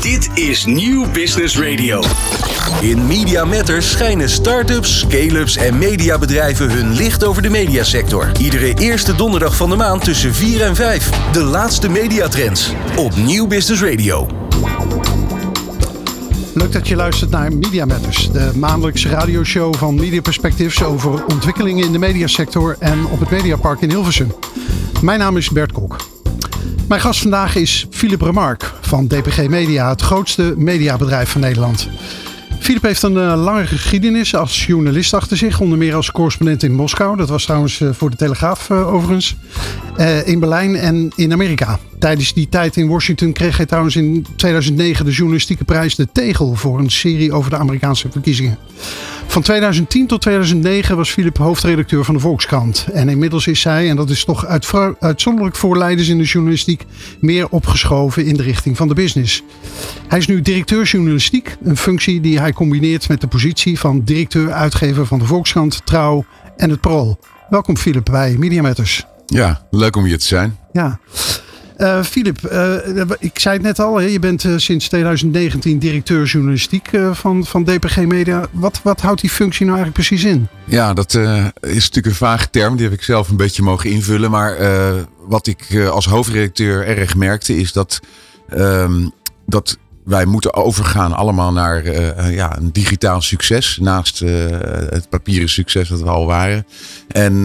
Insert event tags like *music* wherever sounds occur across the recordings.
Dit is Nieuw Business Radio. In Media Matters schijnen start-ups, scale-ups en mediabedrijven hun licht over de mediasector. Iedere eerste donderdag van de maand tussen 4 en 5. De laatste mediatrends op Nieuw Business Radio. Leuk dat je luistert naar Media Matters, de maandelijkse radioshow van Media Perspectives over ontwikkelingen in de mediasector en op het Mediapark in Hilversum. Mijn naam is Bert Kok. Mijn gast vandaag is Philip Remarque van DPG Media, het grootste mediabedrijf van Nederland. Philip heeft een uh, lange geschiedenis als journalist achter zich. Onder meer als correspondent in Moskou. Dat was trouwens uh, voor de Telegraaf uh, overigens. in Berlijn en in Amerika. Tijdens die tijd in Washington kreeg hij trouwens in 2009 de journalistieke prijs De Tegel. Voor een serie over de Amerikaanse verkiezingen. Van 2010 tot 2009 was Philip hoofdredacteur van de Volkskrant. En inmiddels is hij, en dat is toch uitzonderlijk voor leiders in de journalistiek, meer opgeschoven in de richting van de business. Hij is nu directeur journalistiek, een functie die hij combineert met de positie van directeur-uitgever van de Volkskrant, Trouw en het Parool. Welkom Philip bij Media Matters. Ja, leuk om hier te zijn. Ja. Uh, Philip, uh, ik zei het net al, hè, je bent uh, sinds 2019 directeur journalistiek van, van DPG Media. Wat, wat houdt die functie nou eigenlijk precies in? Ja, dat is natuurlijk een vage term, die heb ik zelf een beetje mogen invullen. Maar wat ik als hoofdredacteur erg merkte is dat, um, dat wij moeten overgaan allemaal naar uh, ja, een digitaal succes. Naast uh, het papieren succes dat we al waren. En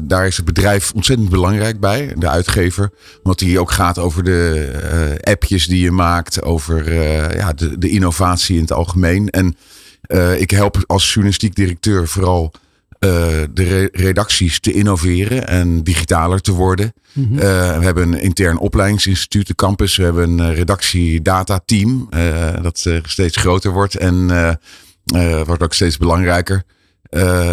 daar is het bedrijf ontzettend belangrijk bij. De uitgever. Omdat die ook gaat over de appjes die je maakt. Over ja, de, de innovatie in het algemeen. En ik help als journalistiek directeur vooral uh, de redacties te innoveren en digitaler te worden. Mm -hmm. uh, we hebben een intern opleidingsinstituut, de campus. We hebben een redactie data team uh, dat steeds groter wordt en wordt ook steeds belangrijker.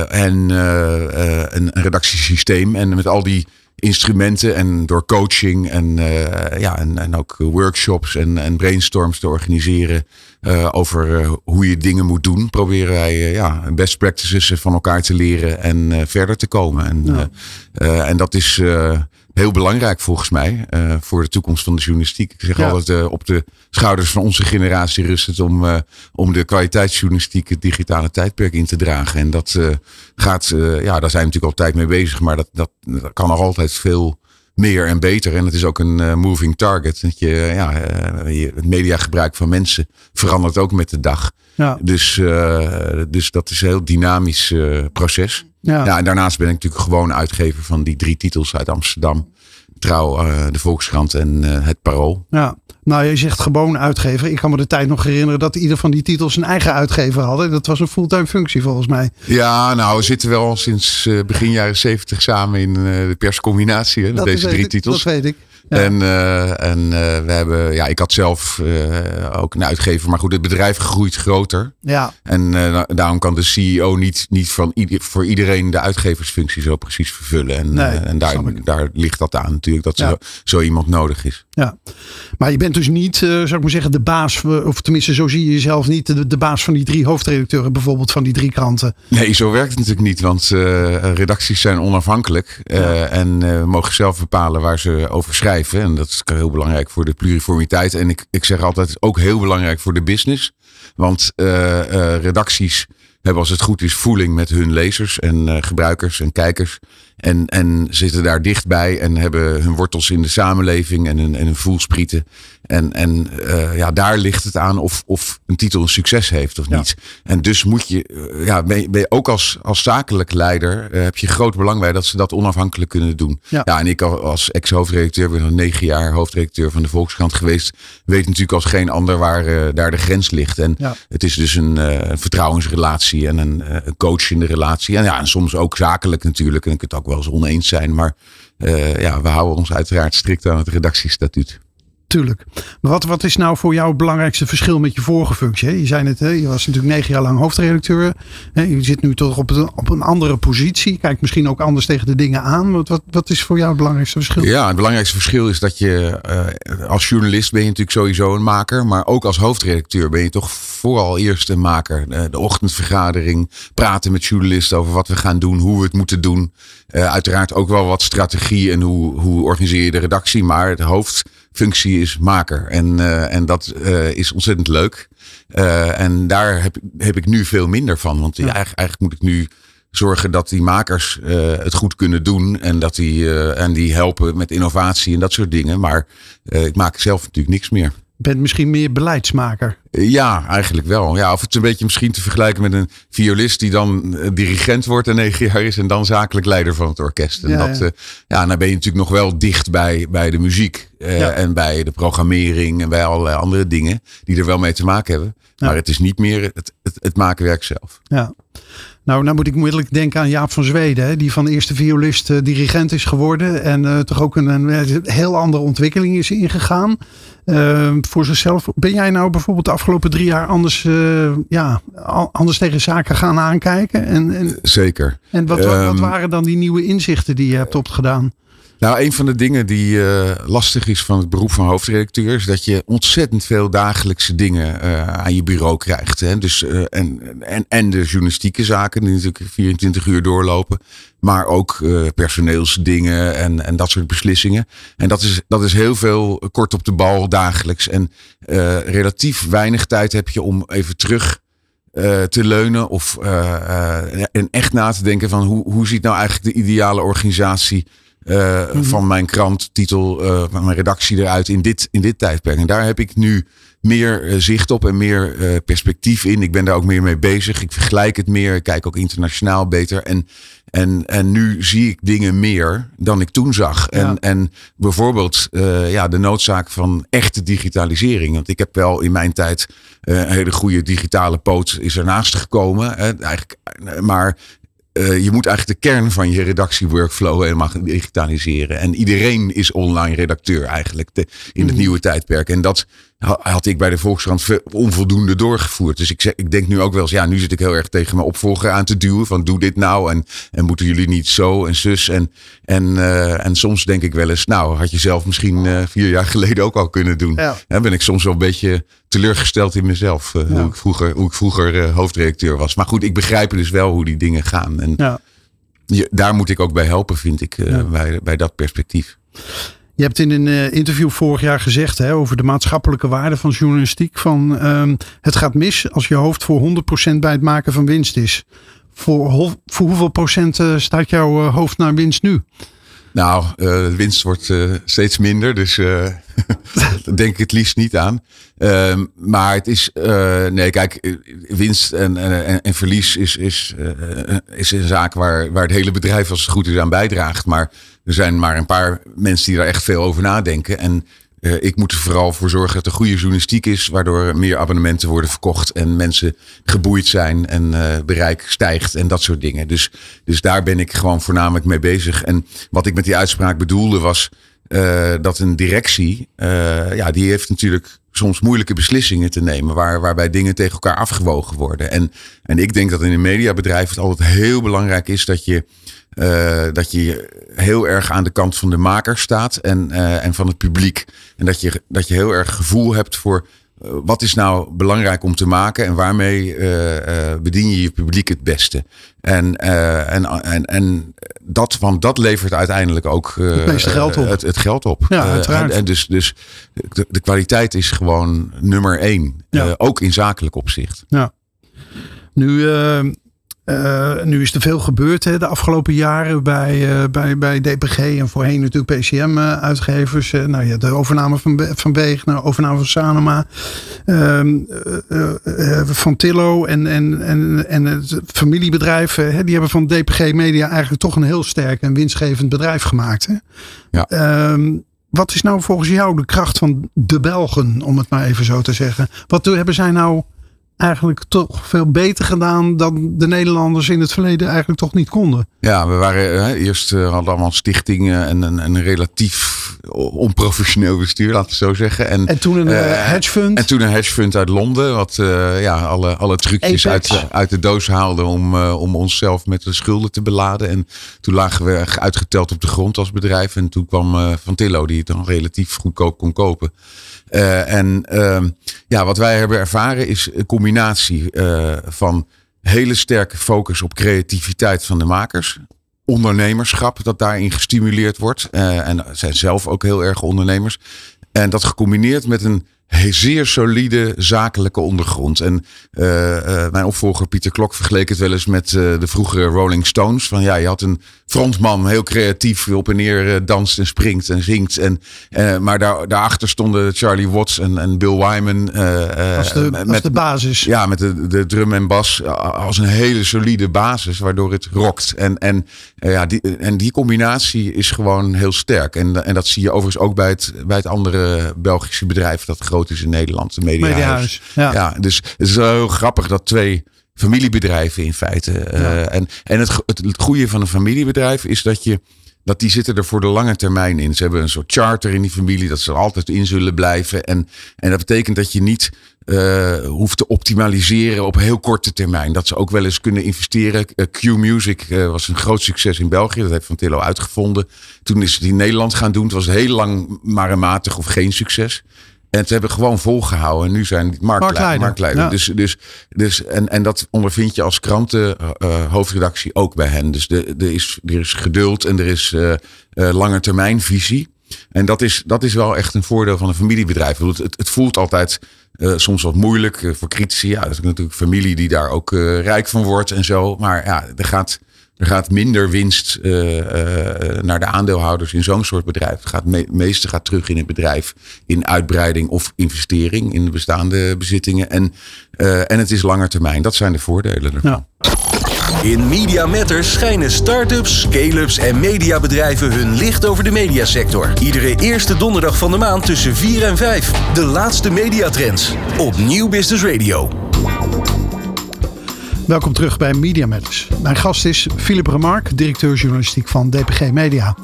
en een redactiesysteem. En met al die instrumenten en door coaching en, uh, ja, en, en ook workshops en, en brainstorms te organiseren uh, over uh, hoe je dingen moet doen, proberen wij ja, best practices van elkaar te leren en verder te komen. En, ja. en dat is heel belangrijk volgens mij uh, voor de toekomst van de journalistiek. Ik zeg ja. altijd, uh, op de schouders van onze generatie rust het om, uh, om de kwaliteitsjournalistiek het digitale tijdperk in te dragen. En dat gaat, ja, daar zijn we natuurlijk altijd mee bezig, maar dat, dat, dat kan nog altijd veel meer en beter. En het is ook een moving target. Dat je, ja, het mediagebruik van mensen verandert ook met de dag. Ja. Dus, dus dat is een heel dynamisch proces. Ja. ja, en daarnaast ben ik natuurlijk gewoon uitgever van die drie titels uit Amsterdam. Trouw, de Volkskrant en het Parool. Ja, nou je zegt gewoon uitgever. Ik kan me de tijd nog herinneren dat ieder van die titels een eigen uitgever hadden. Dat was een fulltime functie volgens mij. Ja, nou we zitten wel sinds uh, begin jaren zeventig samen in de perscombinatie. Hè, deze drie ik, titels. Dat weet ik. Ja. En, uh, en uh, we hebben, ja, ik had zelf uh, ook een uitgever, maar goed, het bedrijf groeit groter. Ja. En daarom kan de CEO niet, niet van ieder, voor iedereen de uitgeversfunctie zo precies vervullen. En, nee, en daar, daar ligt dat aan natuurlijk, dat ja. zo, zo, iemand nodig is. Ja, maar je bent dus niet, zou ik maar zeggen, de baas, of tenminste zo zie je jezelf niet, de, de baas van die drie hoofdredacteuren bijvoorbeeld van die drie kranten. Nee, zo werkt het natuurlijk niet, want redacties zijn onafhankelijk ja. en mogen zelf bepalen waar ze over schrijven. En dat is heel belangrijk voor de pluriformiteit. En ik, ik zeg altijd ook heel belangrijk voor de business. Want uh, uh, redacties hebben als het goed is voeling met hun lezers en uh, gebruikers en kijkers. En, en zitten daar dichtbij en hebben hun wortels in de samenleving en hun, en hun voelsprieten. En, en uh, ja, daar ligt het aan of, of een titel een succes heeft of niet. Ja. En dus moet je, uh, ja, ben je, ben je ook als, als zakelijk leider, uh, heb je groot belang bij dat ze dat onafhankelijk kunnen doen. Ja, ja en ik als ex-hoofdredacteur ben al negen jaar hoofdredacteur van de Volkskrant geweest. Weet natuurlijk als geen ander waar daar de grens ligt. En ja. het is dus een, vertrouwensrelatie en een, een coachende relatie. En ja, en soms ook zakelijk natuurlijk. En ik het ook wel eens oneens zijn. Maar ja, we houden ons uiteraard strikt aan het redactiestatuut. Tuurlijk. Maar wat, wat is nou voor jou het belangrijkste verschil met je vorige functie? Je zei het, je was natuurlijk negen jaar lang hoofdredacteur. Je zit nu toch op een, op een andere positie. Kijk misschien ook anders tegen de dingen aan. Wat, wat, wat is voor jou het belangrijkste verschil? Ja, het belangrijkste verschil is dat je uh, als journalist ben je natuurlijk sowieso een maker. Maar ook als hoofdredacteur ben je toch vooral eerst een maker. Uh, de ochtendvergadering, praten met journalisten over wat we gaan doen, hoe we het moeten doen. Uh, uiteraard ook wel wat strategie en hoe, hoe organiseer je de redactie. Maar het hoofd functie is maker. En, en dat is ontzettend leuk. en daar heb, heb ik nu veel minder van. Want ja. eigenlijk, eigenlijk moet ik nu zorgen dat die makers het goed kunnen doen. En dat die, en die helpen met innovatie en dat soort dingen. Maar ik maak zelf natuurlijk niks meer bent misschien meer beleidsmaker. Ja, eigenlijk wel. Ja, of het een beetje misschien te vergelijken met een violist die dan eh, dirigent wordt en negen jaar is en dan zakelijk leider van het orkest. En ja, dat, ja. Uh, ja, dan ben je natuurlijk nog wel dicht bij, bij de muziek uh, en bij de programmering en bij allerlei andere dingen die er wel mee te maken hebben. Maar het is niet meer het, het, het makenwerk zelf. Ja. Nou, nou moet ik onmiddellijk denken aan Jaap van Zweden, hè, die van de eerste violist uh, dirigent is geworden. En uh, toch ook een, een, heel andere ontwikkeling is ingegaan. Uh, voor zichzelf. Ben jij nou bijvoorbeeld de afgelopen drie jaar anders, ja, anders tegen zaken gaan aankijken? En, en, Zeker. En wat, wat, wat, ehm, waren dan die nieuwe inzichten die je hebt opgedaan? Nou, een van de dingen die uh, lastig is van het beroep van hoofdredacteur is dat je ontzettend veel dagelijkse dingen uh, aan je bureau krijgt. Hè? Dus, uh, en, en, en de journalistieke zaken die natuurlijk 24 uur doorlopen, maar ook personeelsdingen en, en dat soort beslissingen. En dat is, dat is heel veel kort op de bal dagelijks. En relatief weinig tijd heb je om even terug te leunen of en echt na te denken van hoe, hoe ziet nou eigenlijk de ideale organisatie uh, van mijn krant, titel, uh, van mijn redactie eruit in dit, in dit tijdperk. En daar heb ik nu meer uh, zicht op en meer perspectief in. Ik ben daar ook meer mee bezig. Ik vergelijk het meer. Ik kijk ook internationaal beter. En, en, en nu zie ik dingen meer dan ik toen zag. Ja. En, en bijvoorbeeld ja, de noodzaak van echte digitalisering. Want ik heb wel in mijn tijd een hele goede digitale poot is ernaast gekomen. Hè, eigenlijk, maar uh, je moet eigenlijk de kern van je redactieworkflow helemaal digitaliseren. En iedereen is online redacteur eigenlijk in het mhm. nieuwe tijdperk. En dat had ik bij de Volkskrant onvoldoende doorgevoerd. Dus ik, zeg, ik denk nu ook wel eens, ja, nu zit ik heel erg tegen mijn opvolger aan te duwen. Van doe dit nou en, en moeten jullie niet zo en zus. En, en, uh, en soms denk ik wel eens, nou, had je zelf misschien uh, vier jaar geleden ook al kunnen doen. Ja. Dan ben ik soms wel een beetje teleurgesteld in mezelf. Uh, ja. hoe, ik vroeger, hoe ik vroeger hoofdredacteur was. Maar goed, ik begrijp dus wel hoe die dingen gaan. En ja. je, daar moet ik ook bij helpen, vind ik, bij, bij dat perspectief. Je hebt in een uh, interview vorig jaar gezegd hè, over de maatschappelijke waarde van journalistiek. Van uh, het gaat mis als je hoofd voor 100% bij het maken van winst is. Voor, voor hoeveel procent uh, staat jouw eh, hoofd naar winst nu? Nou, de winst wordt steeds minder. Dus *laughs* daar denk ik het liefst niet aan. Ehm, maar het is, nee, kijk, winst en, en, en verlies is, is, is een zaak waar, waar het hele bedrijf als het goed is aan bijdraagt. Maar er zijn maar een paar mensen die daar echt veel over nadenken. En uh, ik moet er vooral voor zorgen dat er goede journalistiek is, waardoor meer abonnementen worden verkocht en mensen geboeid zijn en uh, bereik stijgt en dat soort dingen. Dus, dus daar ben ik gewoon voornamelijk mee bezig. En wat ik met die uitspraak bedoelde was uh, dat een directie, ja, die heeft natuurlijk soms moeilijke beslissingen te nemen, waar, waarbij dingen tegen elkaar afgewogen worden. En, en ik denk dat in een mediabedrijf het altijd heel belangrijk is dat je uh, dat je heel erg aan de kant van de maker staat en, uh, en van het publiek. En dat je, dat je heel erg gevoel hebt voor uh, wat is nou belangrijk om te maken en waarmee bedien je je publiek het beste. En, en, en, en dat, want dat levert uiteindelijk ook het meeste geld op. Het, het geld op. Ja, uiteraard. En, en, dus, dus de, de, kwaliteit is gewoon nummer één. Ja. ook in zakelijk opzicht. Ja. Nu uh, nu is er veel gebeurd hè, de afgelopen jaren bij, uh, bij, bij DPG en voorheen natuurlijk PCM-uitgevers. Uh, nou ja, de overname van, van Beeg, de overname van Sanoma, ehm, van Tillo en, en, en, en het familiebedrijf. Hè, die hebben van DPG Media eigenlijk toch een heel sterk en winstgevend bedrijf gemaakt. Hè? Ja. Um, wat is nou volgens jou de kracht van de Belgen, om het maar even zo te zeggen? Wat hebben zij nou eigenlijk toch veel beter gedaan dan de Nederlanders in het verleden eigenlijk toch niet konden. Ja, we waren hè, eerst uh, hadden allemaal stichtingen en een, een relatief onprofessioneel bestuur, laten we zo zeggen. En, en toen een uh, hedge fund. En toen een hedge fund uit Londen, wat uh, ja, alle, alle trucjes uit, uit de doos haalde om, om onszelf met de schulden te beladen. En toen lagen we uitgeteld op de grond als bedrijf. En toen kwam Van Tillo, die het dan relatief goedkoop kon kopen. Uh, en uh, ja, wat wij hebben ervaren is een combinatie uh, van hele sterke focus op creativiteit van de makers. Ondernemerschap dat daarin gestimuleerd wordt. Uh, en zijn zelf ook heel erg ondernemers. En dat gecombineerd met een zeer solide zakelijke ondergrond. En uh, mijn opvolger Pieter Klok vergeleek het wel eens met uh, de vroegere Rolling Stones. Van ja, je had een frontman, heel creatief, op en neer danst en springt en zingt. En, maar daar, daarachter stonden Charlie Watts en, en Bill Wyman. als, de, met, als de basis. Ja, met de, de drum en bas als een hele solide basis, waardoor het rokt. En, en, ja, die, en die combinatie is gewoon heel sterk. En, en dat zie je overigens ook bij het, bij het andere Belgische bedrijf dat groot is in Nederland, de Mediahuis. ja. ja, dus het is wel heel grappig dat twee familiebedrijven in feite. Uh, en en het, het, het goede van een familiebedrijf is dat je dat die zitten er voor de lange termijn in. Ze hebben een soort charter in die familie dat ze er altijd in zullen blijven. En, en dat betekent dat je niet uh, hoeft te optimaliseren op heel korte termijn. Dat ze ook wel eens kunnen investeren. Uh, Q Music uh, was een groot succes in België. Dat heeft Van Tillo uitgevonden. Toen is het in Nederland gaan doen. Het was heel lang maar een matig of geen succes. En ze hebben gewoon volgehouden. En nu zijn het marktleider. marktleider. Dus, dus, dus, en, en dat ondervind je als kranten uh, hoofdredactie ook bij hen. Dus de, de is, er is geduld en er is uh, uh, lange termijn visie. En dat is, dat is wel echt een voordeel van een familiebedrijf. Het, het, het voelt altijd uh, soms wat moeilijk uh, voor critici. Ja, dat is natuurlijk familie die daar ook uh, rijk van wordt en zo. Maar ja, er gaat er gaat minder winst uh, uh, naar de aandeelhouders in zo'n soort bedrijf. Het gaat me meeste gaat terug in het bedrijf in uitbreiding of investering in de bestaande bezittingen. En, uh, en het is langer termijn. Dat zijn de voordelen ervan. Ja. In Media Matters schijnen start-ups, scale-ups en mediabedrijven hun licht over de mediasector. Iedere eerste donderdag van de maand tussen 4 en 5. De laatste mediatrends op Nieuw Business Radio. Welkom terug bij Media Matters. Mijn gast is Philip Remark, directeur journalistiek van DPG Media.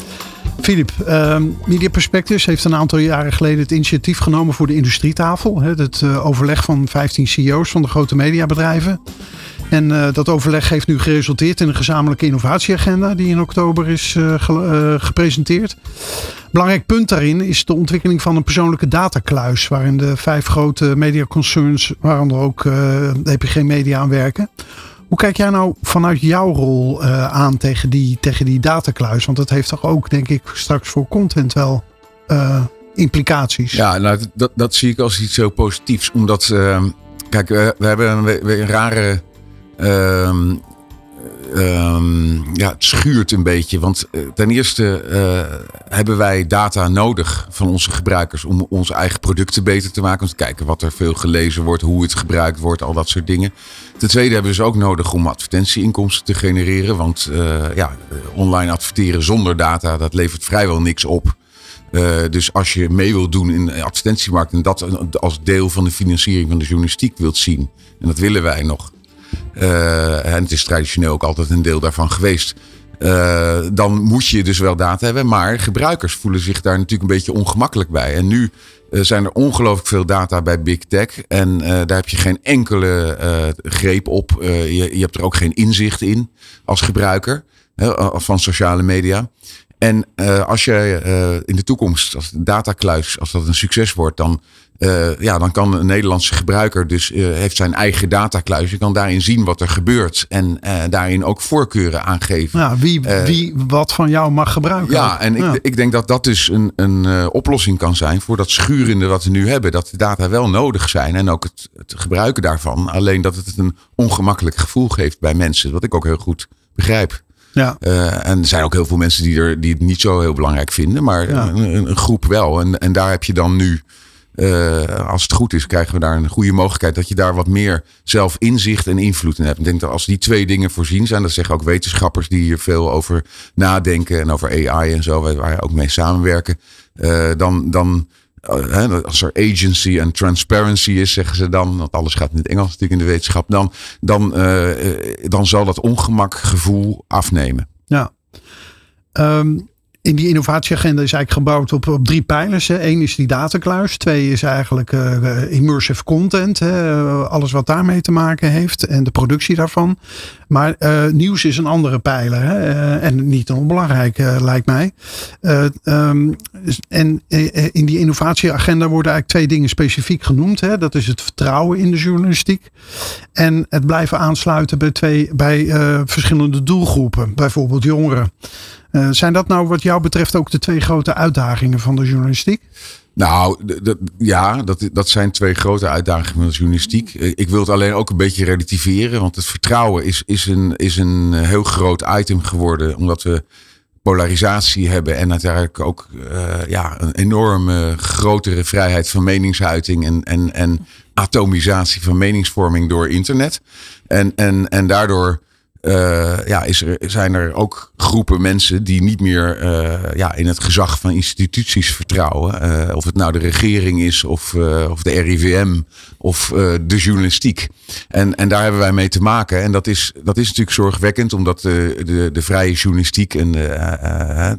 Philip, uh, Media Perspectives heeft een aantal jaren geleden het initiatief genomen voor de industrietafel. Het uh, overleg van 15 CEO's van de grote mediabedrijven. En uh, dat overleg heeft nu geresulteerd in een gezamenlijke innovatieagenda die in oktober is uh, ge gepresenteerd. Belangrijk punt daarin is de ontwikkeling van een persoonlijke datakluis, waarin de vijf grote mediaconcerns, waaronder ook DPG Media aan werken. Hoe kijk jij nou vanuit jouw rol aan tegen die, tegen die datakluis? Want dat heeft toch ook, denk ik, straks voor content wel implicaties. Ja, nou, dat, dat zie ik als iets heel positiefs. Omdat, uh, kijk, we, hebben een rare Um, um, ja, het schuurt een beetje. Want uh, ten eerste uh, hebben wij data nodig van onze gebruikers om onze eigen producten beter te maken. Om te kijken wat er veel gelezen wordt, hoe het gebruikt wordt, al dat soort dingen. Ten tweede hebben we dus ook nodig om advertentieinkomsten te genereren. Want uh, ja, online adverteren zonder data, dat levert vrijwel niks op. Dus als je mee wilt doen in de advertentiemarkt en dat als deel van de financiering van de journalistiek wilt zien, en dat willen wij nog, en het is traditioneel ook altijd een deel daarvan geweest. Uh, dan moet je dus wel data hebben. Maar gebruikers voelen zich daar natuurlijk een beetje ongemakkelijk bij. En nu uh, zijn er ongelooflijk veel data bij Big Tech. En daar heb je geen enkele greep op. Je, je, hebt er ook geen inzicht in als gebruiker van sociale media. En als jij in de toekomst, als datakluis, als dat een succes wordt, dan uh, ja, dan kan een Nederlandse gebruiker dus uh, heeft zijn eigen datakluis. Je kan daarin zien wat er gebeurt en uh, daarin ook voorkeuren aangeven. Ja, wie, wie wat van jou mag gebruiken. Ja, en ja. Ik, ik denk dat dat dus een, een oplossing kan zijn voor dat schurende wat we nu hebben. Dat de data wel nodig zijn en ook het, het gebruiken daarvan. Alleen dat het een ongemakkelijk gevoel geeft bij mensen. Wat ik ook heel goed begrijp. Ja. Uh, en er zijn ook heel veel mensen die, er, die het niet zo heel belangrijk vinden, maar ja. een, een, groep wel. En, en daar heb je dan nu uh, als het goed is, krijgen we daar een goede mogelijkheid dat je daar wat meer zelf inzicht en invloed in hebt. Ik denk dat als die twee dingen voorzien zijn, dat zeggen ook wetenschappers die hier veel over nadenken en over AI en zo, waar we ook mee samenwerken, uh, dan. dan uh, als er agency en transparency is, zeggen ze dan, want alles gaat in het Engels natuurlijk in de wetenschap, dan, dan, dan zal dat ongemakgevoel afnemen. Ja. Um, in die innovatieagenda is eigenlijk gebouwd op, op drie pijlers. Eén is die datakluis. Twee is eigenlijk uh, immersive content. Hè, alles wat daarmee te maken heeft. En de productie daarvan. Maar nieuws is een andere pijler. Hè, en niet onbelangrijk lijkt mij. Um, en in die innovatieagenda worden eigenlijk twee dingen specifiek genoemd. Hè. Dat is het vertrouwen in de journalistiek. En het blijven aansluiten bij, twee, bij verschillende doelgroepen. Bijvoorbeeld jongeren. Uh, zijn dat nou wat jou betreft ook de twee grote uitdagingen van de journalistiek? Nou, ja, dat, dat zijn twee grote uitdagingen van de journalistiek. Ik wil het alleen ook een beetje relativeren, want het vertrouwen is, is, een, is een heel groot item geworden, omdat we polarisatie hebben en uiteindelijk ook uh, ja, een enorme grotere vrijheid van meningsuiting en, en, en atomisatie van meningsvorming door internet. En, en, en daardoor uh, ja, is er, zijn er ook groepen mensen die niet meer uh, ja, in het gezag van instituties vertrouwen. Uh, of het nou de regering is, of, of de RIVM, of de journalistiek. En, en daar hebben wij mee te maken. En dat is, dat is natuurlijk zorgwekkend, omdat de, de, de vrije journalistiek en,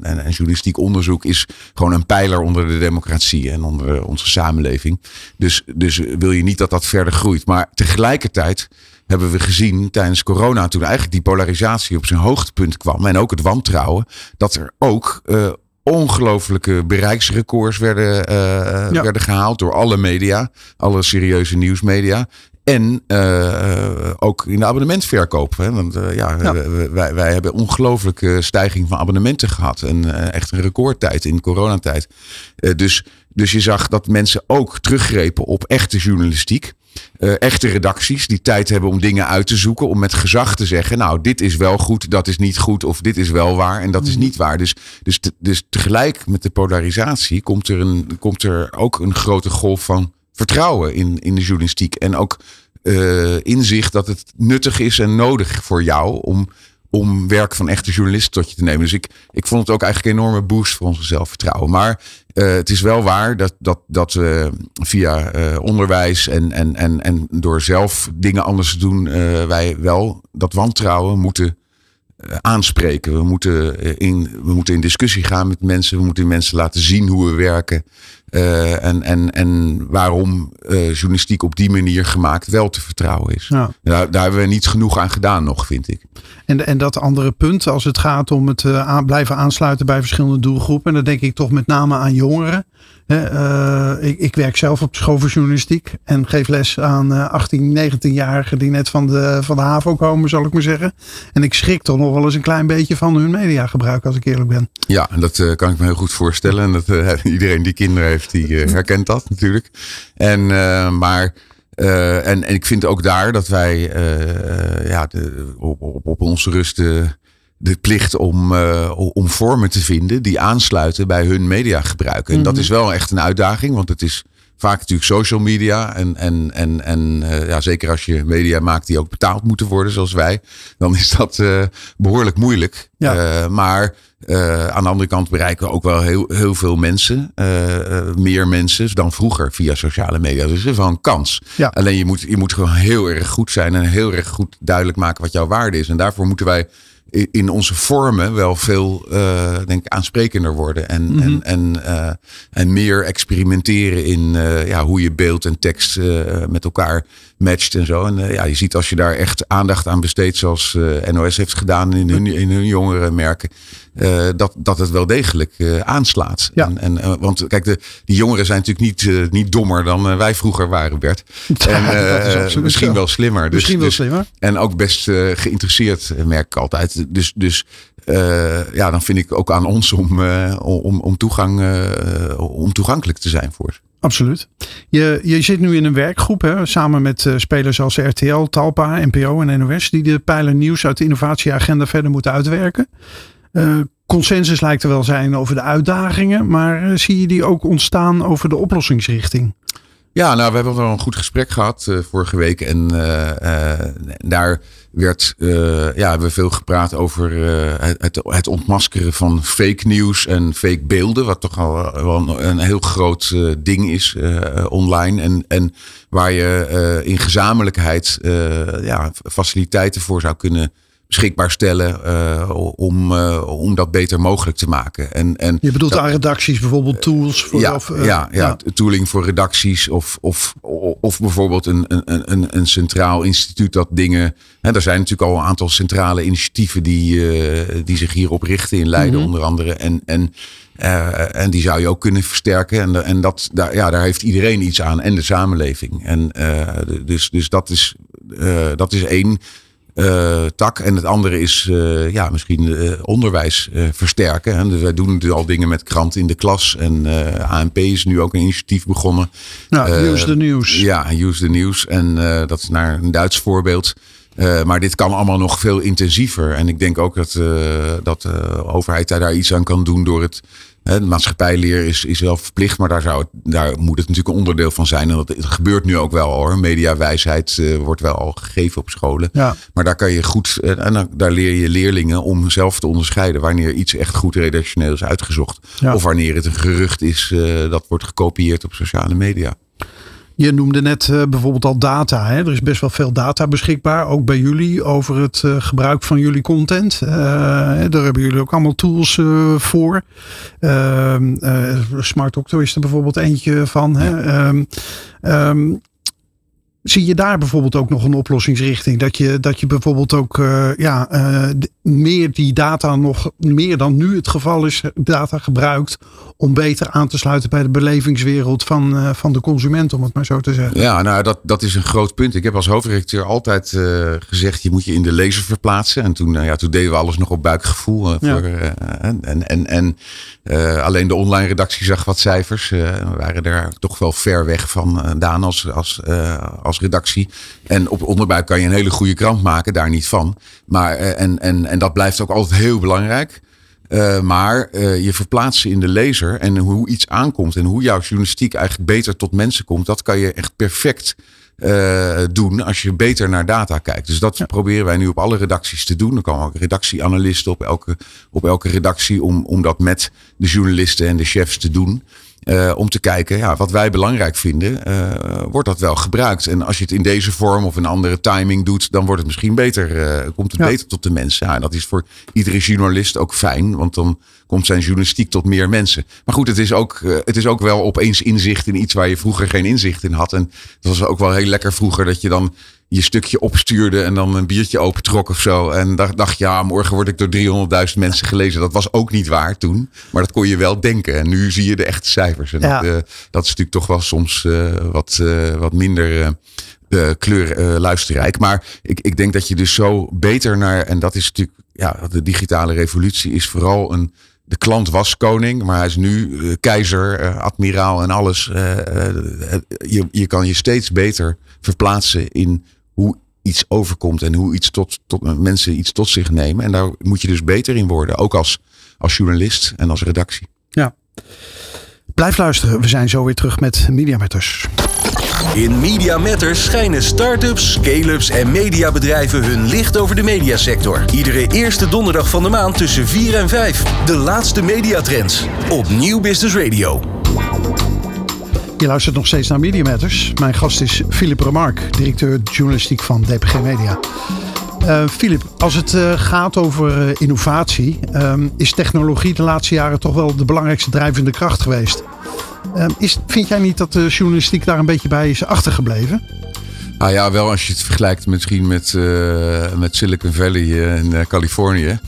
en, en journalistiek onderzoek is gewoon een pijler onder de democratie en onder onze samenleving. Dus, dus wil je niet dat dat verder groeit. Maar tegelijkertijd hebben we gezien tijdens corona, toen eigenlijk die polarisatie op zijn hoogtepunt kwam en ook het wantrouwen, dat er ook uh, ongelooflijke bereiksrecords werden, uh, werden gehaald door alle media, alle serieuze nieuwsmedia. En uh, ook in de abonnementverkoop. Hè? Want uh, ja, ja. Wij, wij hebben ongelooflijke stijging van abonnementen gehad. En uh, echt een recordtijd in coronatijd. dus, dus je zag dat mensen ook teruggrepen op echte journalistiek. Uh, echte redacties die tijd hebben om dingen uit te zoeken. Om met gezag te zeggen, nou, dit is wel goed, dat is niet goed. Of dit is wel waar en dat is niet waar. Dus, dus, te, dus tegelijk met de polarisatie komt er, een, komt er ook een grote golf van vertrouwen in, in de journalistiek. En ook uh, inzicht dat het nuttig is en nodig voor jou om, om werk van echte journalisten tot je te nemen. Dus ik, ik vond het ook eigenlijk een enorme boost voor onze zelfvertrouwen. Maar uh, het is wel waar dat, dat, dat we via uh, onderwijs en, en, en, en door zelf dingen anders te doen, wij wel dat wantrouwen moeten aanspreken. We moeten, in, we moeten in discussie gaan met mensen. We moeten mensen laten zien hoe we werken. Uh, en, en, en waarom uh, journalistiek op die manier gemaakt wel te vertrouwen is. Ja. Daar, daar, hebben we niet genoeg aan gedaan nog, vind ik. En, en dat andere punt, als het gaat om het uh, aan, blijven aansluiten bij verschillende doelgroepen. En dan denk ik toch met name aan jongeren. Uh, ik, werk zelf op school voor journalistiek en geef les aan uh, 18, 19-jarigen die net van de, van de HAVO komen, zal ik maar zeggen. En ik schrik toch nog wel eens een klein beetje van hun mediagebruik, als ik eerlijk ben. Ja, dat uh, kan ik me heel goed voorstellen. En dat uh, *laughs* iedereen die kinderen heeft, die herkent dat natuurlijk. En, maar. en, en ik vind ook daar dat wij ja, de, op, op, op onze rust de plicht om, uh, om vormen te vinden die aansluiten bij hun mediagebruik. En dat mhm. is wel echt een uitdaging, want het is vaak natuurlijk social media. En, en, en, en uh, ja, zeker als je media maakt die ook betaald moeten worden, zoals wij, dan is dat uh, behoorlijk moeilijk. Ja. maar aan de andere kant bereiken we ook wel heel, heel veel mensen, meer mensen dan vroeger via sociale media. Dus er is wel een kans. Ja. Alleen je moet, je moet gewoon heel erg goed zijn en heel erg goed duidelijk maken wat jouw waarde is. En daarvoor moeten wij in onze vormen wel veel uh, denk ik, aansprekender worden. En, mm -hmm. en, en, uh, en meer experimenteren in uh, ja, hoe je beeld en tekst met elkaar matcht en zo. En ja, je ziet als je daar echt aandacht aan besteedt, zoals NOS heeft gedaan in hun, in hun jongere merken, dat, dat het wel degelijk aanslaat. Ja. En, en, want kijk, de, die jongeren zijn natuurlijk niet, niet dommer dan wij vroeger waren, Bert. *laughs* En misschien wel slimmer. Dus, misschien wel dus, slimmer. En ook best geïnteresseerd, merk ik altijd. Dus, dus uh, ja, dan vind ik ook aan ons om, uh, om, om, toegang, uh, om toegankelijk te zijn voor. Absoluut. Je, je zit nu in een werkgroep hè, samen met spelers als RTL, Talpa, NPO en NOS, die de pijlen nieuws uit de innovatieagenda verder moeten uitwerken. consensus lijkt er wel zijn over de uitdagingen, maar zie je die ook ontstaan over de oplossingsrichting? Ja, nou, we hebben wel een goed gesprek gehad vorige week. En daar werd, ja, hebben we veel gepraat over het, het, ontmaskeren van fake nieuws en fake beelden. Wat toch al wel een, een heel groot ding is online. En, en waar je in gezamenlijkheid ja, faciliteiten voor zou kunnen beschikbaar stellen uh, om, uh, om dat beter mogelijk te maken. En, en je bedoelt dat, aan redacties bijvoorbeeld tools voor ja, of, uh, ja, ja, ja, tooling voor redacties of, of, of bijvoorbeeld een, een, een, een centraal instituut dat dingen. Hè, er zijn natuurlijk al een aantal centrale initiatieven die, die zich hierop richten in Leiden, mm -hmm. onder andere. En, en en die zou je ook kunnen versterken. En, en dat, daar, ja, daar heeft iedereen iets aan. En de samenleving. En dus, dus dat is, dat is één tak. En het andere is ja, misschien onderwijs versterken. Hè. Dus wij doen natuurlijk al dingen met krant in de klas. En ANP is nu ook een initiatief begonnen. Nou, Use the News. Ja, Use the News. En dat is naar een Duits voorbeeld. maar dit kan allemaal nog veel intensiever. En ik denk ook dat, dat de overheid daar iets aan kan doen door het de maatschappijleer is, is wel verplicht, maar daar, zou het, daar moet het natuurlijk een onderdeel van zijn. En dat gebeurt nu ook wel hoor. Mediawijsheid uh, wordt wel al gegeven op scholen. Ja. Maar daar kan je goed, uh, en daar leer je leerlingen om zelf te onderscheiden wanneer iets echt goed redactioneel is uitgezocht. Of wanneer het een gerucht is uh, dat wordt gekopieerd op sociale media. Je noemde net uh, bijvoorbeeld al data. Hè? Er is best wel veel data beschikbaar, ook bij jullie, over het uh, gebruik van jullie content. Uh, daar hebben jullie ook allemaal tools voor. Ehm, Smart Doctor is er bijvoorbeeld eentje van. Hè? Um, Zie je daar bijvoorbeeld ook nog een oplossingsrichting? Dat je, dat je bijvoorbeeld ook ja, meer die data nog meer dan nu het geval is, data gebruikt om beter aan te sluiten bij de belevingswereld van, uh, van de consument, om het maar zo te zeggen. Ja, nou dat, dat is een groot punt. Ik heb als hoofdredacteur altijd gezegd, je moet je in de lezer verplaatsen. En toen, ja, toen deden we alles nog op buikgevoel. Ja. Voor, en en, en alleen de online redactie zag wat cijfers. we waren daar toch wel ver weg van Daan als, als, als redactie. En op onderbuik kan je een hele goede krant maken, daar niet van. Maar, eh, en, en, en dat blijft ook altijd heel belangrijk. Uh, maar uh, je verplaatst in de lezer en hoe iets aankomt en hoe jouw journalistiek eigenlijk beter tot mensen komt, dat kan je echt perfect uh, doen als je beter naar data kijkt. Dus dat proberen wij nu op alle redacties te doen. Er komen ook redactieanalisten op elke, op elke redactie om, om dat met de journalisten en de chefs te doen. Uh, om te kijken, ja, wat wij belangrijk vinden, uh, wordt dat wel gebruikt? En als je het in deze vorm of een andere timing doet, dan wordt het misschien beter, uh, komt het ja. beter tot de mensen. Ja, dat is voor iedere journalist ook fijn, want dan komt zijn journalistiek tot meer mensen. Maar goed, het is ook, het is ook wel opeens inzicht in iets waar je vroeger geen inzicht in had. En dat was ook wel heel lekker vroeger dat je dan je stukje opstuurde en dan een biertje opentrok of zo. En dacht, dacht ja, morgen word ik door 300.000 mensen gelezen. Dat was ook niet waar toen, maar dat kon je wel denken. En nu zie je de echte cijfers. En ja. dat, uh, dat, is natuurlijk toch wel soms uh, wat, uh, wat minder kleur luisterrijk. Maar ik, ik denk dat je dus zo beter naar, en dat is natuurlijk, ja, de digitale revolutie is vooral een de klant was koning, maar hij is nu keizer, admiraal en alles. Je, je kan je steeds beter verplaatsen in hoe iets overkomt en hoe iets tot, tot mensen iets tot zich nemen. En daar moet je dus beter in worden, ook als, als journalist en als redactie. Ja. Blijf luisteren, we zijn zo weer terug met Media Matters. In Media Matters schijnen start-ups, scale-ups en mediabedrijven hun licht over de mediasector. Iedere eerste donderdag van de maand tussen 4 en 5. De laatste mediatrends op Nieuw Business Radio. Je luistert nog steeds naar Media Matters. Mijn gast is Philip Remark, directeur journalistiek van DPG Media. Filip, uh, als het uh, gaat over uh, innovatie, um, is technologie de laatste jaren toch wel de belangrijkste drijvende kracht geweest. is, vind jij niet dat de journalistiek daar een beetje bij is achtergebleven? Nou ja, wel als je het vergelijkt misschien met, met Silicon Valley in Californië.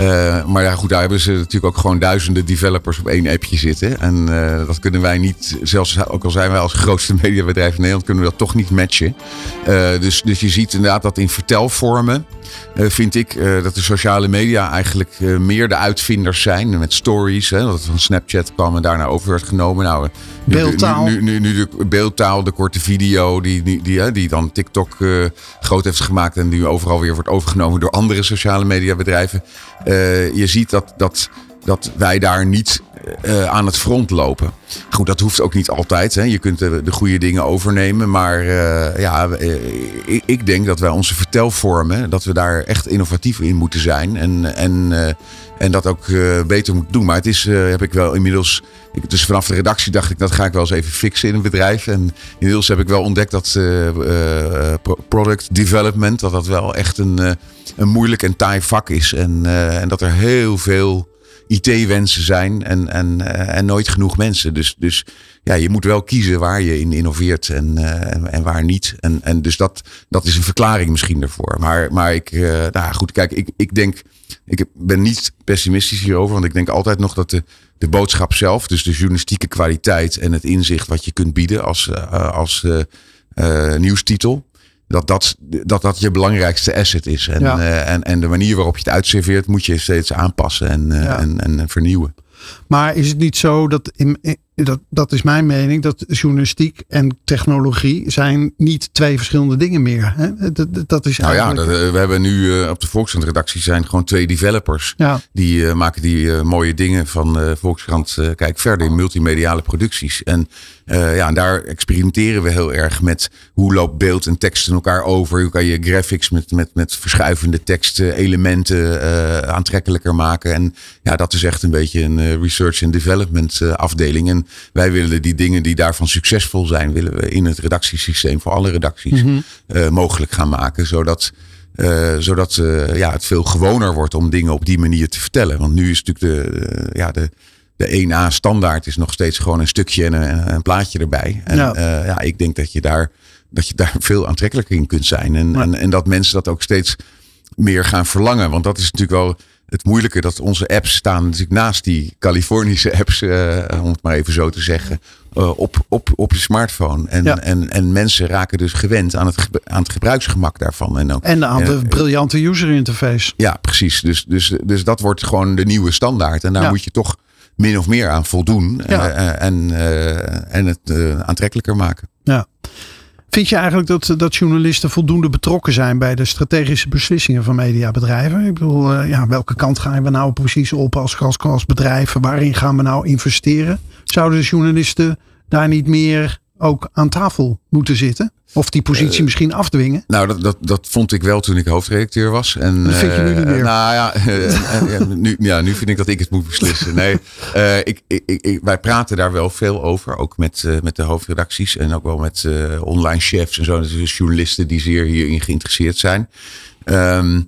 Uh, maar ja, goed, daar hebben ze natuurlijk ook gewoon duizenden developers op één appje zitten. En uh, dat kunnen wij niet, zelfs ook al zijn wij als grootste *laughs* mediabedrijf in Nederland, kunnen we dat toch niet matchen. Uh, dus, dus je ziet inderdaad dat in vertelvormen. vind ik dat de sociale media eigenlijk meer de uitvinders zijn met stories. Hè, dat het van Snapchat kwam en daarna over werd genomen. Nou, beeldtaal. Nu, nu, nu, de beeldtaal, de korte video die, die, die, die dan TikTok groot heeft gemaakt en die overal weer wordt overgenomen door andere sociale mediabedrijven. Uh, je ziet dat, dat, dat wij daar niet uh, aan het front lopen. Goed, dat hoeft ook niet altijd. Hè. Je kunt de, de goede dingen overnemen. Maar uh, ja, ik, ik, denk dat wij onze vertelvormen, dat we daar echt innovatief in moeten zijn. En, en, en dat ook beter moeten doen. Maar het is, heb ik wel inmiddels. Dus vanaf de redactie dacht ik, dat ga ik wel eens even fixen in een bedrijf. En inmiddels heb ik wel ontdekt dat product development, dat dat wel echt een een moeilijk en taai vak is. En, en dat er heel veel IT-wensen zijn en, en, uh, en nooit genoeg mensen. Dus, dus ja, je moet wel kiezen waar je in innoveert en, uh, en, waar niet. En, en dus dat, dat is een verklaring misschien daarvoor. Maar, maar ik, nou goed, kijk, ik, ik denk, ik ben niet pessimistisch hierover, want ik denk altijd nog dat de, de boodschap zelf, dus de journalistieke kwaliteit en het inzicht wat je kunt bieden als, als nieuwstitel, dat dat, dat dat je belangrijkste asset is. En, Ja. eh, en, en de manier waarop je het uitserveert moet je steeds aanpassen en, eh, Ja. en, en vernieuwen. Maar is het niet zo dat, in- dat, dat is mijn mening, dat journalistiek en technologie zijn niet twee verschillende dingen meer. Hè? Dat, dat- is Nou ja, dat, eh, we hebben nu eh, op de Volkskrant-redactie zijn gewoon twee developers. ja, Die eh, maken die mooie dingen van Volkskrant Kijk Verder in multimediale producties. En ja, en daar experimenteren we heel erg met hoe loopt beeld en tekst in elkaar over. Hoe kan je graphics met, met, met verschuivende teksten, elementen aantrekkelijker maken. En ja, dat is echt een beetje een research and development afdeling. En wij willen die dingen die daarvan succesvol zijn, willen we in het redactiesysteem voor alle redacties eh, mogelijk gaan maken. Zodat eh, zodat eh, ja, het veel gewoner wordt om dingen op die manier te vertellen. Want nu is natuurlijk de, ja, de, de 1A standaard is nog steeds gewoon een stukje en een, een plaatje erbij. En Ja. ja. ja, ik denk dat je daar, dat je daar veel aantrekkelijker in kunt zijn. En, Ja. en, en dat mensen dat ook steeds meer gaan verlangen. Want dat is natuurlijk wel het moeilijke dat onze apps staan natuurlijk naast die Californische apps, eh, om het maar even zo te zeggen, eh, op, op, op je smartphone. En, Ja. en, en mensen raken dus gewend aan het, aan het gebruiksgemak daarvan. En ook, en aan de eh, briljante user interface. ja, precies. Dus, dus, dus dat wordt gewoon de nieuwe standaard. En daar Ja. moet je toch min of meer aan voldoen. Ja. en, en het aantrekkelijker maken. Ja. Vind je eigenlijk dat, dat journalisten voldoende betrokken zijn bij de strategische beslissingen van mediabedrijven? Ik bedoel, eh, ja, welke kant gaan we nou precies op als, als, bedrijven? Waarin gaan we nou investeren? Zouden de journalisten daar niet meer ook aan tafel moeten zitten? Of die positie misschien afdwingen? Nou, dat, dat, dat vond ik wel toen ik hoofdredacteur was. En, Dat vind je nu eh, niet meer? Nou ja, *laughs* eh, en nu, ja, nu vind ik dat ik het moet beslissen. Nee, eh, ik, ik, ik, wij praten daar wel veel over. Ook met, eh, met de hoofdredacties en ook wel met eh, online chefs en zo. Dus journalisten die zeer hierin geïnteresseerd zijn. Ehm,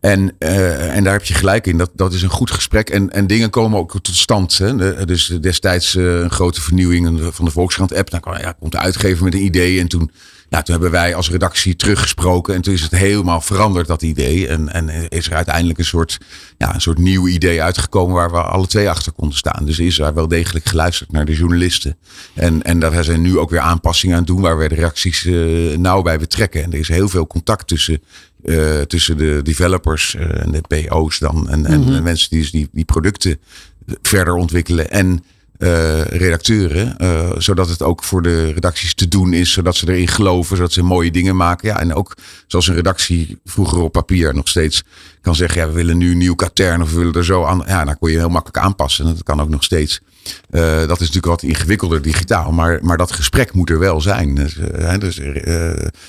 en, eh, en daar heb je gelijk in. Dat, dat is een goed gesprek. En, en dingen komen ook tot stand. Hè. Dus destijds eh, een grote vernieuwing van de Volkskrant-app. Dan kwam, ja, komt de uitgever met een idee. En toen, ja, toen hebben wij als redactie teruggesproken. En toen is het helemaal veranderd, dat idee. En, en is er uiteindelijk een soort, ja, een soort nieuw idee uitgekomen... waar we alle twee achter konden staan. Dus is er wel degelijk geluisterd naar de journalisten. En, en daar zijn nu ook weer aanpassingen aan doen... waar we de reacties eh, nauw bij betrekken. En er is heel veel contact tussen eh, tussen de developers eh, en de PO's dan. En, en de mensen die, dus die die producten verder ontwikkelen. En eh, redacteuren. eh, zodat het ook voor de redacties te doen is. Zodat ze erin geloven. Zodat ze mooie dingen maken. Ja, en ook zoals een redactie vroeger op papier nog steeds kan zeggen. Ja, we willen nu een nieuw katern. Of we willen er zo aan. Ja, dan kon je heel makkelijk aanpassen. En dat kan ook nog steeds. Eh, dat is natuurlijk wat ingewikkelder digitaal. Maar, maar dat gesprek moet er wel zijn. Dus, dus,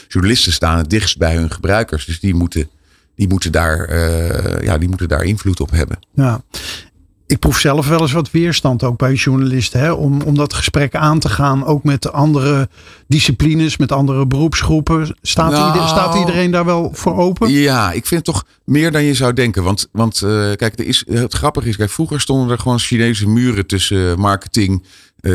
journalisten staan het dichtst bij hun gebruikers. Dus die moeten, die moeten, daar, ja, die moeten daar invloed op hebben. Ja. Ik proef zelf wel eens wat weerstand ook bij journalisten. Hè, om, om dat gesprek aan te gaan. Ook met andere disciplines, met andere beroepsgroepen. Staat, Nou. ieder- staat iedereen daar wel voor open? Ja, ik vind toch meer dan je zou denken. Want, want eh, kijk, er is, het grappige is, kijk, vroeger stonden er gewoon Chinese muren tussen marketing,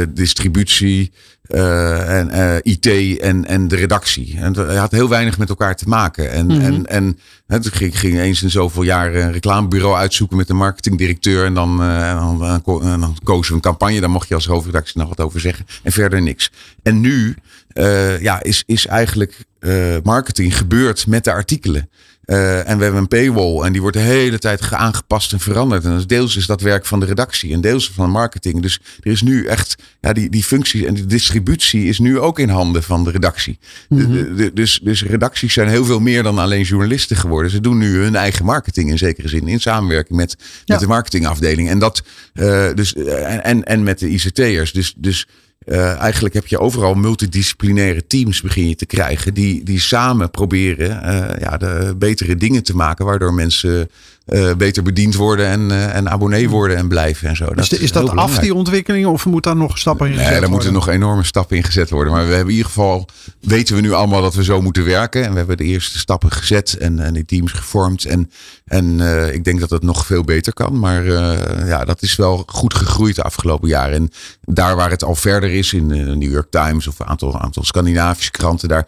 distributie eh, en eh, IT en, en de redactie. En dat had heel weinig met elkaar te maken. En, en, en hè, toen ging, ging eens in zoveel jaar een reclamebureau uitzoeken met een marketingdirecteur. En dan, eh, en dan, en en kozen we een campagne. Daar mocht je als hoofdredactie nog wat over zeggen. En verder niks. En nu eh, ja, is, is eigenlijk eh, marketing gebeurd met de artikelen. Eh, en we hebben een paywall en die wordt de hele tijd ge- aangepast en veranderd. En deels is dat werk van de redactie en deels van de marketing. Dus er is nu echt, ja, die, die functie en die distributie is nu ook in handen van de redactie. De- de- de- dus, dus redacties zijn heel veel meer dan alleen journalisten geworden. Ze doen nu hun eigen marketing in zekere zin, in samenwerking met, Ja. met de marketingafdeling. En, dat, eh, dus, eh, en, en met de ICT'ers. Dus, dus eh, eigenlijk heb je overal multidisciplinaire teams begin je te krijgen. Die, die samen proberen eh, ja, de betere dingen te maken. Waardoor mensen eh, beter bediend worden en, eh, en abonnee worden en blijven en zo. is, de- is dat af belangrijk. die ontwikkelingen of moet daar nog stappen in gezet Nee, daar moeten nog enorme stappen in gezet worden. Maar we hebben in ieder geval, weten we nu allemaal dat we zo moeten werken. En we hebben de eerste stappen gezet en, en die teams gevormd. En, en eh, ik denk dat het nog veel beter kan. Maar eh, ja, dat is wel goed gegroeid de afgelopen jaren. En daar waar het al verder is, in de New York Times of een aantal, aantal Scandinavische kranten, daar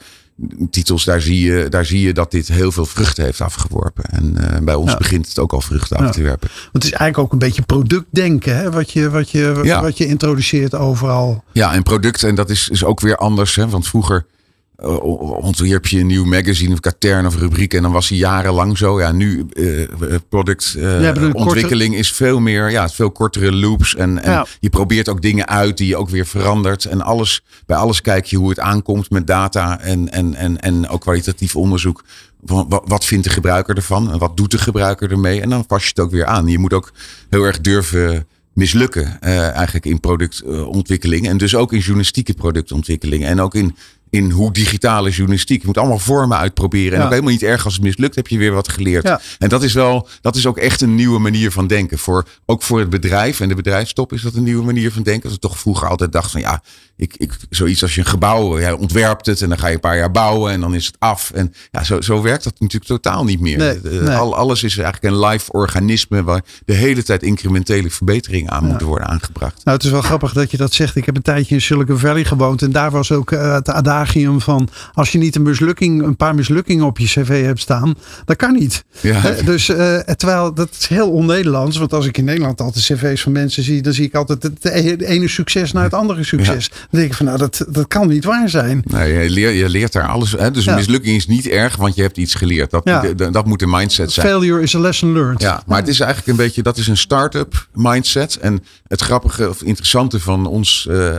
titels, daar zie, je, daar zie je dat dit heel veel vruchten heeft afgeworpen. En eh, bij ons Ja. begint het ook al vruchten af te werpen. Want het is eigenlijk ook een beetje productdenken. Hè? Wat, je, wat, je, Ja. wat je introduceert overal. Ja, en product, en dat is, is ook weer anders. Hè? Want vroeger ontwierp je een nieuw magazine of katern of rubriek en dan was hij jarenlang zo. Ja, nu uh, productontwikkeling korte... is veel meer, ja, veel kortere loops en, en ja. je probeert ook dingen uit die je ook weer verandert en alles, bij alles kijk je hoe het aankomt met data en, en, en, en ook kwalitatief onderzoek. Wat, wat vindt de gebruiker ervan en wat doet de gebruiker ermee en dan pas je het ook weer aan. Je moet ook heel erg durven mislukken uh, eigenlijk in productontwikkeling en dus ook in journalistieke productontwikkeling en ook in in hoe digitale journalistiek. Je moet allemaal vormen uitproberen. En ja. ook helemaal niet erg als het mislukt, heb je weer wat geleerd. Ja. En dat is wel, dat is ook echt een nieuwe manier van denken. Voor, ook voor het bedrijf en de bedrijfstop is dat een nieuwe manier van denken. Als ik toch vroeger altijd dacht van ja, ik, ik, zoiets als je een gebouw, jij ontwerpt het en dan ga je een paar jaar bouwen en dan is het af. En ja, zo, zo werkt dat natuurlijk totaal niet meer. Nee, nee. Al, alles is eigenlijk een live organisme waar de hele tijd incrementele verbeteringen aan ja. moeten worden aangebracht. Nou, het is wel grappig dat je dat zegt. Ik heb een tijdje in Silicon Valley gewoond en daar was ook uh, het adagium van als je niet een mislukking, een paar mislukkingen op je cv hebt staan, dat kan niet. Ja. Uh, dus uh, terwijl dat is heel on-Nederlands, want als ik in Nederland altijd cv's van mensen zie, dan zie ik altijd het ene succes naar het andere succes. Ja. Dan denk ik van nou, dat, dat kan niet waar zijn. Nee, je, leert, je leert daar alles. Hè? Dus een mislukking is niet erg, want je hebt iets geleerd. Dat, Ja. dat, dat moet een mindset zijn. Failure is a lesson learned. Ja, maar het is eigenlijk een beetje, dat is een start-up mindset. En het grappige of interessante van ons uh, uh,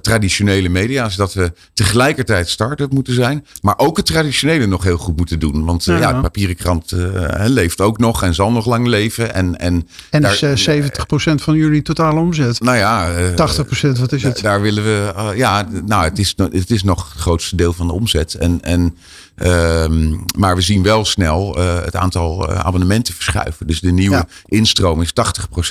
traditionele media is dat we tegelijkertijd start-up moeten zijn, maar ook het traditionele nog heel goed moeten doen. Want uh, ja, de papieren krant leeft ook nog en zal nog lang leven. En, en, en daar, is 70% van jullie totale omzet. Nou ja, 80% wat is het? Daar willen we, ja, nou, het is, het is nog het grootste deel van de omzet. En, en Um, maar we zien wel snel uh, het aantal abonnementen verschuiven. Dus de nieuwe ja. instroom is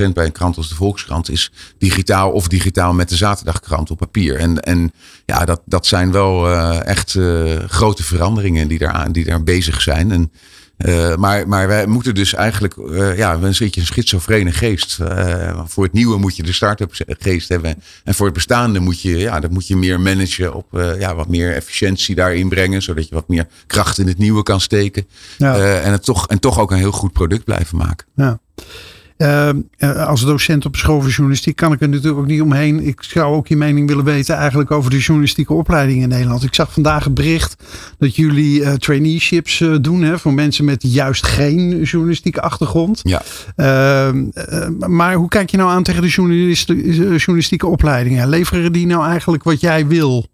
80% bij een krant als de Volkskrant is digitaal of digitaal met de zaterdagkrant op papier. En, en ja, dat, dat zijn wel echt grote veranderingen die daar, die daar bezig zijn. En, uh, maar, maar wij moeten dus eigenlijk, uh, ja, een beetje een schizofrene geest. Uh, voor het nieuwe moet je de start-up geest hebben. En voor het bestaande moet je, ja, dat moet je meer managen op ja, wat meer efficiëntie daarin brengen. Zodat je wat meer kracht in het nieuwe kan steken. Ja. en, het toch, en toch ook een heel goed product blijven maken. Ja. Uh, als docent op school voor journalistiek kan ik er natuurlijk ook niet omheen. Ik zou ook je mening willen weten eigenlijk over de journalistieke opleiding in Nederland. Ik zag vandaag een bericht dat jullie uh, traineeships uh, doen hè, voor mensen met juist geen journalistieke achtergrond. Ja. maar hoe kijk je nou aan tegen de journalistieke opleidingen? Leveren die nou eigenlijk wat jij wil?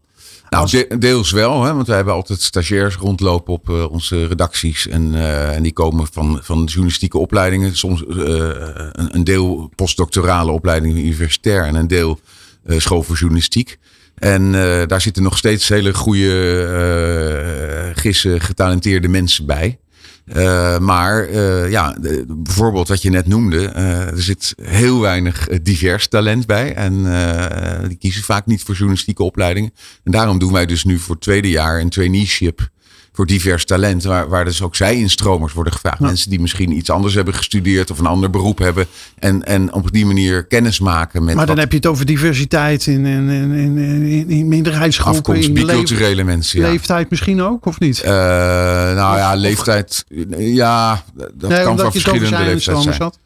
Nou, de, deels wel, hè, want wij hebben altijd stagiairs rondlopen op uh, onze redacties. En, uh, en die komen van, van journalistieke opleidingen. Soms uh, een, een, deel postdoctorale opleidingen universitair en een deel school voor journalistiek. En daar zitten nog steeds hele goede, gisse, getalenteerde mensen bij. Uh, maar uh, ja, bijvoorbeeld wat je net noemde, uh, er zit heel weinig divers talent bij. En die kiezen vaak niet voor journalistieke opleidingen. En daarom doen wij dus nu voor het tweede jaar een traineeship voor divers talent. Waar, waar dus ook zij instromers worden gevraagd. Ja. Mensen die misschien iets anders hebben gestudeerd of een ander beroep hebben. En, en op die manier kennis maken met. Maar dan wat, heb je het over diversiteit in, in, in, in, in minderheidsgroepen. Afkomst, biculturele mensen. Ja. Leeftijd misschien ook, of niet? Uh, nou ja, leeftijd. Ja, dat nee, kan van verschillende leeftijden zijn. Had.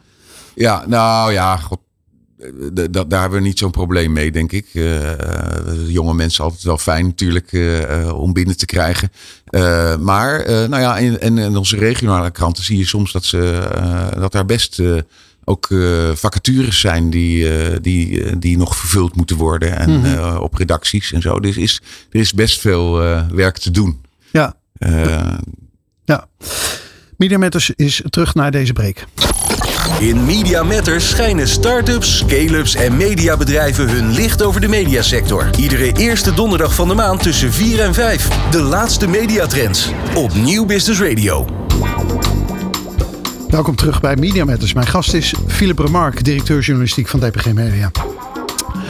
Ja, nou ja, god, daar hebben we niet zo'n probleem mee, denk ik. Uh, jonge mensen altijd wel fijn natuurlijk uh, om binnen te krijgen. Uh, maar nou ja, in, in, in, onze regionale kranten zie je soms dat, ze, dat daar best ook vacatures zijn die, die, die nog vervuld moeten worden. En mm -hmm. op redacties en zo. Dus is, er is best veel werk te doen. Ja. ja. Media Matters is terug naar deze break. In Media Matters schijnen start-ups, scale-ups en mediabedrijven hun licht over de mediasector. Iedere eerste donderdag van de maand tussen 4 en 5. De laatste mediatrends op Nieuw Business Radio. Welkom terug bij Media Matters. Mijn gast is Philip Remark, directeur journalistiek van DPG Media.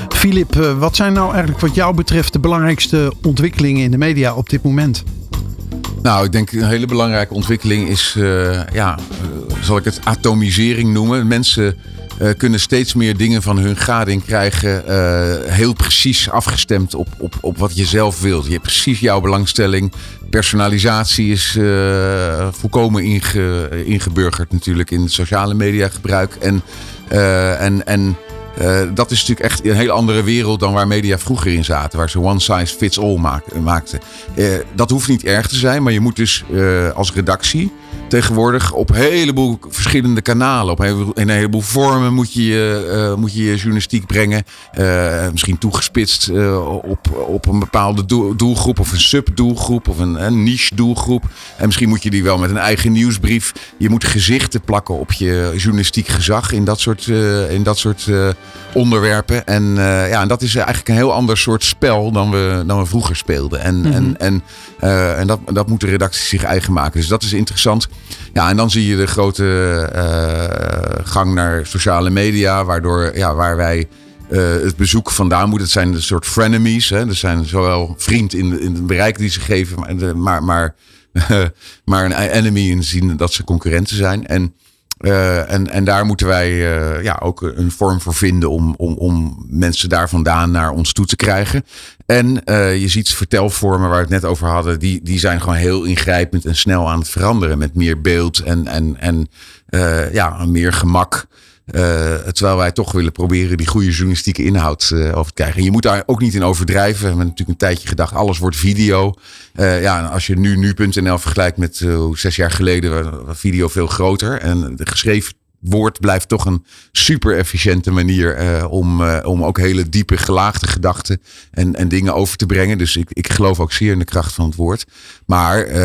Philip, wat zijn nou eigenlijk wat jou betreft de belangrijkste ontwikkelingen in de media op dit moment? Nou, ik denk een hele belangrijke ontwikkeling is, uh, ja, uh, zal ik het atomisering noemen. Mensen uh, kunnen steeds meer dingen van hun gading krijgen, heel precies afgestemd op, op, op wat je zelf wilt. Je hebt precies jouw belangstelling. Personalisatie is volkomen inge, ingeburgerd natuurlijk in het sociale media gebruik. En, en, en Uh, dat is natuurlijk echt een hele andere wereld dan waar media vroeger in zaten. Waar ze one size fits all maakten. Uh, dat hoeft niet erg te zijn, maar je moet dus uh, als redactie tegenwoordig op een heleboel verschillende kanalen, op een heleboel vormen moet je, moet je je journalistiek brengen. misschien toegespitst op, op een bepaalde doelgroep of een subdoelgroep of een, een niche doelgroep. En misschien moet je die wel met een eigen nieuwsbrief. Je moet gezichten plakken op je journalistiek gezag in dat soort, in dat soort onderwerpen. En, ja, en dat is eigenlijk een heel ander soort spel dan we, dan we vroeger speelden. En, Mhm. en, en, uh, en dat, dat moet de redactie zich eigen maken. Dus dat is interessant. Ja, en dan zie je de grote uh, gang naar sociale media, waardoor ja, waar wij. Uh, het bezoek vandaan moet. Het zijn een soort frenemies. Hè? Er zijn zowel vriend in, in het bereik die ze geven, maar, maar, maar, *laughs* een enemy in zin dat ze concurrenten zijn. En uh, en, en daar moeten wij uh, ja, ook een vorm voor vinden om, om, om mensen daar vandaan naar ons toe te krijgen. En uh, je ziet vertelvormen waar we het net over hadden, die, die zijn gewoon heel ingrijpend en snel aan het veranderen. Met meer beeld en, en, en ja, meer gemak. Terwijl wij toch willen proberen die goede journalistieke inhoud over te krijgen. En je moet daar ook niet in overdrijven. We hebben natuurlijk een tijdje gedacht, alles wordt video. ja, en als je nu nu.nl vergelijkt met zes jaar geleden, was video veel groter. En de geschreven woord blijft toch een super efficiënte manier om, om ook hele diepe gelaagde gedachten en, en dingen over te brengen. Dus ik, ik geloof ook zeer in de kracht van het woord. Maar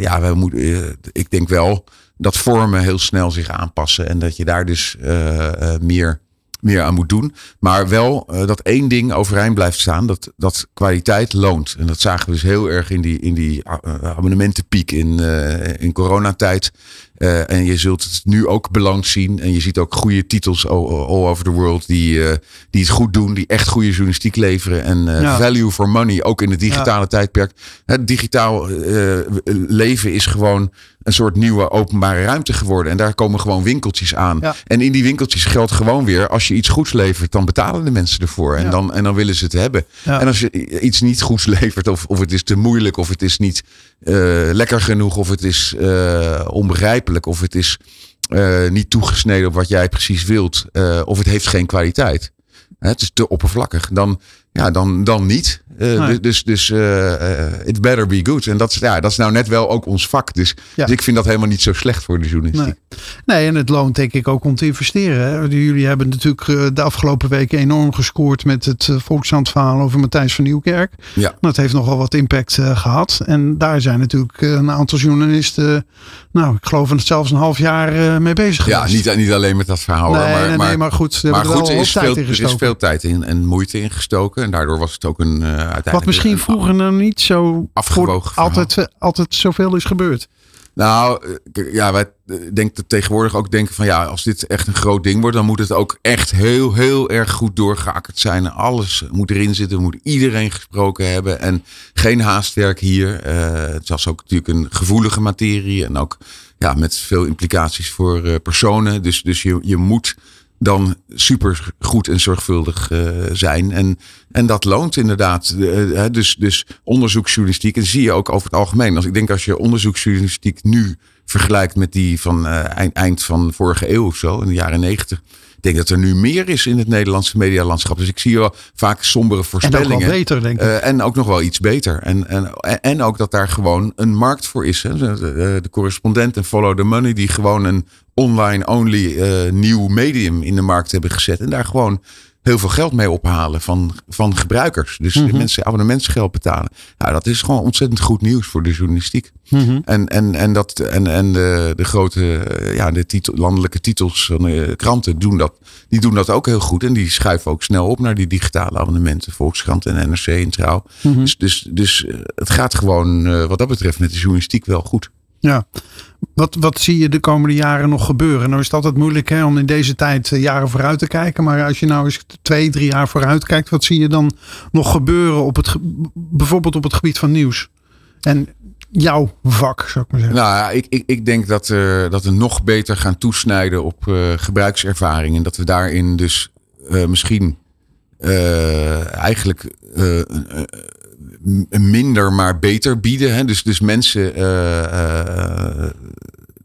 ja, we moeten, ik denk wel dat vormen heel snel zich aanpassen en dat je daar dus meer, meer aan moet doen. Maar wel dat één ding overeind blijft staan, dat, dat kwaliteit loont. En dat zagen we dus heel erg in die, in die abonnementenpiek in, in coronatijd. Uh, en je zult het nu ook belang zien. En je ziet ook goede titels all, all over the world die, uh, die het goed doen. Die echt goede journalistiek leveren. En uh, ja. value for money, ook in het digitale ja. tijdperk. Het digitaal leven is gewoon een soort nieuwe openbare ruimte geworden. En daar komen gewoon winkeltjes aan. Ja. En in die winkeltjes geldt gewoon weer... als je iets goeds levert, dan betalen de mensen ervoor. En, dan, en dan willen ze het hebben. En als je iets niet goeds levert... of, of het is te moeilijk, of het is niet lekker genoeg... of het is onbegrijpelijk, of het is niet toegesneden op wat jij precies wilt... of het heeft geen kwaliteit. Het is te oppervlakkig. Dan, ja, dan, dan niet. Uh, nee. Dus, dus uh, it better be good. En dat is, ja, dat is nou net wel ook ons vak. Dus, ja. dus ik vind dat helemaal niet zo slecht voor de journalistiek. Nee, nee en het loont denk ik ook om te investeren. Hè. Jullie hebben natuurlijk de afgelopen weken enorm gescoord met het Volkskrant-verhaal over Matthijs van Nieuwkerk. Ja. Dat heeft nogal wat impact uh, gehad. En daar zijn natuurlijk een aantal journalisten, nou, ik geloof het zelfs een half jaar mee bezig ja, geweest. Niet, niet alleen met dat verhaal. Nee, maar, maar, maar goed, maar goed er, is veel, er is veel tijd in, en moeite En daardoor was het ook een uh, uiteindelijk... Wat misschien vroeger nog niet zo afgewogen altijd, altijd zoveel is gebeurd. Nou, ja, wij denken tegenwoordig ook denken van ja, als dit echt een groot ding wordt, dan moet het ook echt heel, heel erg goed doorgeakkerd zijn. Alles moet erin zitten, moet iedereen gesproken hebben en geen haastwerk hier. Uh, het was ook natuurlijk een gevoelige materie en ook ja, met veel implicaties voor uh, personen. Dus, dus je, je moet dan super goed en zorgvuldig uh, zijn. En, en dat loont inderdaad. Uh, dus, dus onderzoeksjournalistiek. En zie je ook over het algemeen. Als ik denk als je onderzoeksjournalistiek nu vergelijkt met die van uh, eind, eind van vorige eeuw of zo, in de jaren negentig. Ik denk dat er nu meer is in het Nederlandse medialandschap. Dus ik zie wel vaak sombere voorspellingen. En ook wel beter, denk ik. Uh, en ook nog wel iets beter. En, en, en ook dat daar gewoon een markt voor is. Hè. De, de, de correspondent en Follow the Money, die gewoon een online-only uh, nieuw medium in de markt hebben gezet. En daar gewoon heel veel geld mee ophalen van, van gebruikers. Dus Mhm. mm -hmm. mensen abonnementsgeld betalen. Ja, dat is gewoon ontzettend goed nieuws voor de journalistiek. Mm -hmm. En, en, en, dat, en, en de, de grote ja, de titel, landelijke titels van de kranten doen dat, die doen dat ook heel goed. En die schuiven ook snel op naar die digitale abonnementen. Volkskrant en NRC en Trouw. Mhm. Mm -hmm. Dus, dus, dus het gaat gewoon wat dat betreft met de journalistiek wel goed. Ja, wat, wat zie je de komende jaren nog gebeuren? Nou is het altijd moeilijk hè, om in deze tijd uh, jaren vooruit te kijken. Maar als je nou eens twee, drie jaar vooruit kijkt, wat zie je dan nog gebeuren op het, bijvoorbeeld op het gebied van nieuws? En jouw vak, zou ik maar zeggen. Nou ja, ik, ik, ik denk dat, uh, dat we nog beter gaan toesnijden op uh, gebruikservaring. En dat we daarin dus misschien eigenlijk minder maar beter bieden. Hè? Dus, dus mensen. Uh,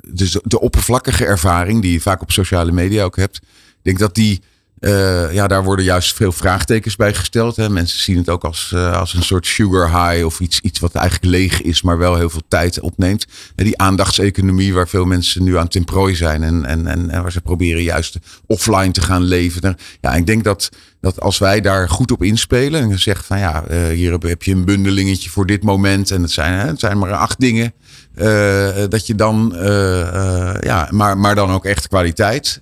dus de oppervlakkige ervaring die je vaak op sociale media ook hebt. Ik denk dat die Uh, ja, daar worden juist veel vraagtekens bij gesteld. Hè. Mensen zien het ook als, uh, als een soort sugar high of iets, iets wat eigenlijk leeg is, maar wel heel veel tijd opneemt. Die aandachtseconomie waar veel mensen nu aan ten prooi zijn en, en, en, en waar ze proberen juist offline te gaan leven. Ja, ik denk dat, dat als wij daar goed op inspelen en zeggen van ja, uh, hier heb je een bundelingetje voor dit moment en het zijn, hè, het zijn maar acht dingen. Uh, dat je dan, uh, uh, ja, maar, maar dan ook echt kwaliteit.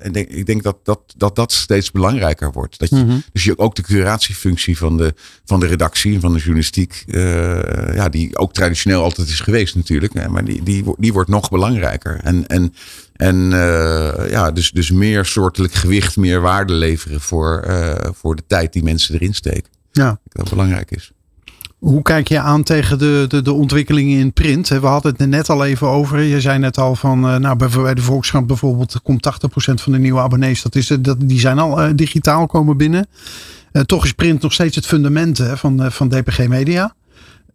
en denk, ik denk dat dat, dat dat steeds belangrijker wordt. Dat je, mm -hmm. Dus je ook de curatiefunctie van de, van de redactie en van de journalistiek, ja, die ook traditioneel altijd is geweest natuurlijk, maar die, die, die wordt nog belangrijker. En, en, en ja, dus, dus meer soortelijk gewicht, meer waarde leveren voor, voor de tijd die mensen erin steken. Ja. Dat belangrijk is. Hoe kijk je aan tegen de, de, de ontwikkelingen in print? We hadden het net al even over. Je zei net al van, nou, bij de Volkskrant bijvoorbeeld komt 80% van de nieuwe abonnees. Dat is, dat, die zijn al uh, digitaal komen binnen. Toch is print nog steeds het fundament hè, van, van DPG Media.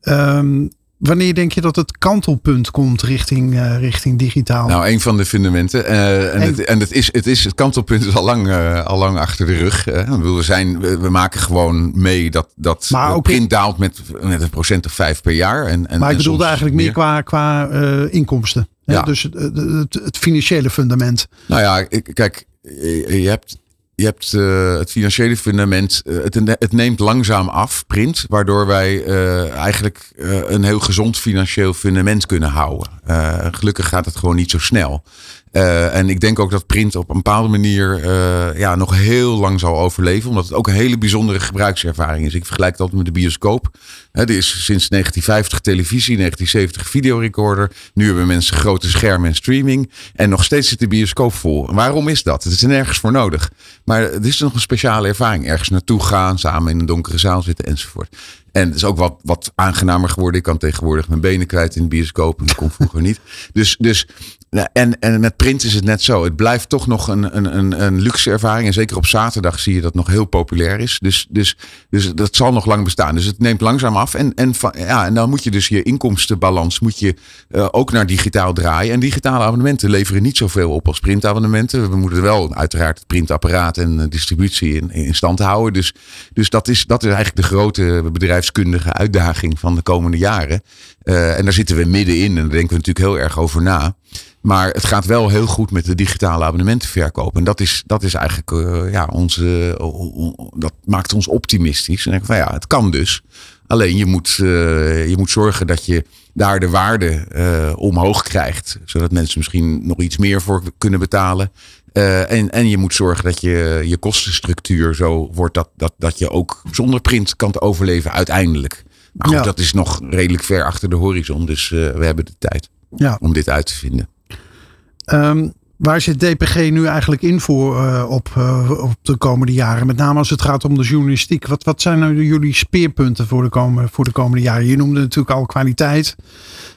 Um, Wanneer denk je dat het kantelpunt komt richting, uh, richting digitaal? Nou, een van de fundamenten. Uh, en, het, en het, is, het, is, het kantelpunt is al lang, uh, al lang achter de rug. we, zijn, we, we, maken gewoon mee dat, dat maar ook print daalt met, met een procent of vijf per jaar. En, en, maar ik en bedoelde eigenlijk meer qua, qua inkomsten. Ja. Dus het, het, het financiële fundament. Nou ja, kijk, je hebt je hebt uh, het financiële fundament, uh, het, neemt langzaam af, print, waardoor wij uh, eigenlijk een heel gezond financieel fundament kunnen houden. gelukkig gaat het gewoon niet zo snel. Uh, en ik denk ook dat print op een bepaalde manier uh, ja, nog heel lang zal overleven. Omdat het ook een hele bijzondere gebruikservaring is. Ik vergelijk dat met de bioscoop. He, er is sinds 1950 televisie, 1970 videorecorder. Nu hebben mensen grote schermen en streaming. En nog steeds zit de bioscoop vol. Waarom is dat? Het is nergens voor nodig. Maar het is nog een speciale ervaring. Ergens naartoe gaan, samen in een donkere zaal zitten enzovoort. En het is ook wat, wat aangenamer geworden. Ik kan tegenwoordig mijn benen kwijt in de bioscoop. En dat kon vroeger niet. Dus, dus en, en met print is het net zo. Het blijft toch nog een, een, een, luxe ervaring. En zeker op zaterdag zie je dat nog heel populair is. Dus, dus, dus dat zal nog lang bestaan. Dus het neemt langzaam af. En, en, ja, en dan moet je dus je inkomstenbalans moet je, uh, ook naar digitaal draaien. En digitale abonnementen leveren niet zoveel op als printabonnementen. We moeten wel uiteraard het printapparaat en distributie in, in stand houden. Dus, dus dat, is, dat is eigenlijk de grote bedrijfskundige uitdaging van de komende jaren. Uh, en daar zitten we middenin en daar denken we natuurlijk heel erg over na. Maar het gaat wel heel goed met de digitale abonnementenverkoop. En dat is, dat is eigenlijk, uh, ja, onze, uh, dat maakt ons optimistisch. En denk van ja, het kan dus. Alleen je moet, uh, je moet zorgen dat je daar de waarde omhoog krijgt. Zodat mensen misschien nog iets meer voor kunnen betalen. en, en je moet zorgen dat je je kostenstructuur zo wordt dat, dat, dat je ook zonder print kan overleven uiteindelijk. Maar goed, ja. dat is nog redelijk ver achter de horizon. Dus we hebben de tijd ja. om dit uit te vinden. Um, waar zit DPG nu eigenlijk in voor uh, op, uh, op de komende jaren? Met name als het gaat om de journalistiek. Wat, wat zijn nou jullie speerpunten voor de, komende, voor de komende jaren? Je noemde natuurlijk al kwaliteit.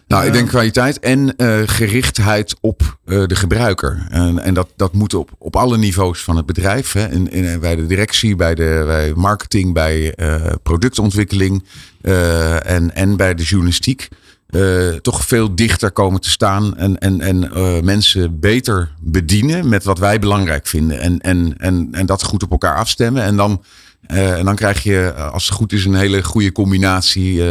Nou, ik denk kwaliteit en uh, gerichtheid op uh, de gebruiker. En, en dat, dat moet op, op alle niveaus van het bedrijf. Hè. In, in, bij de directie, bij, de, bij marketing, bij uh, productontwikkeling en, en bij de journalistiek. Uh, toch veel dichter komen te staan en, en, en uh, mensen beter bedienen met wat wij belangrijk vinden. En, en, en, en dat goed op elkaar afstemmen. En dan, uh, en dan krijg je, als het goed is, een hele goede combinatie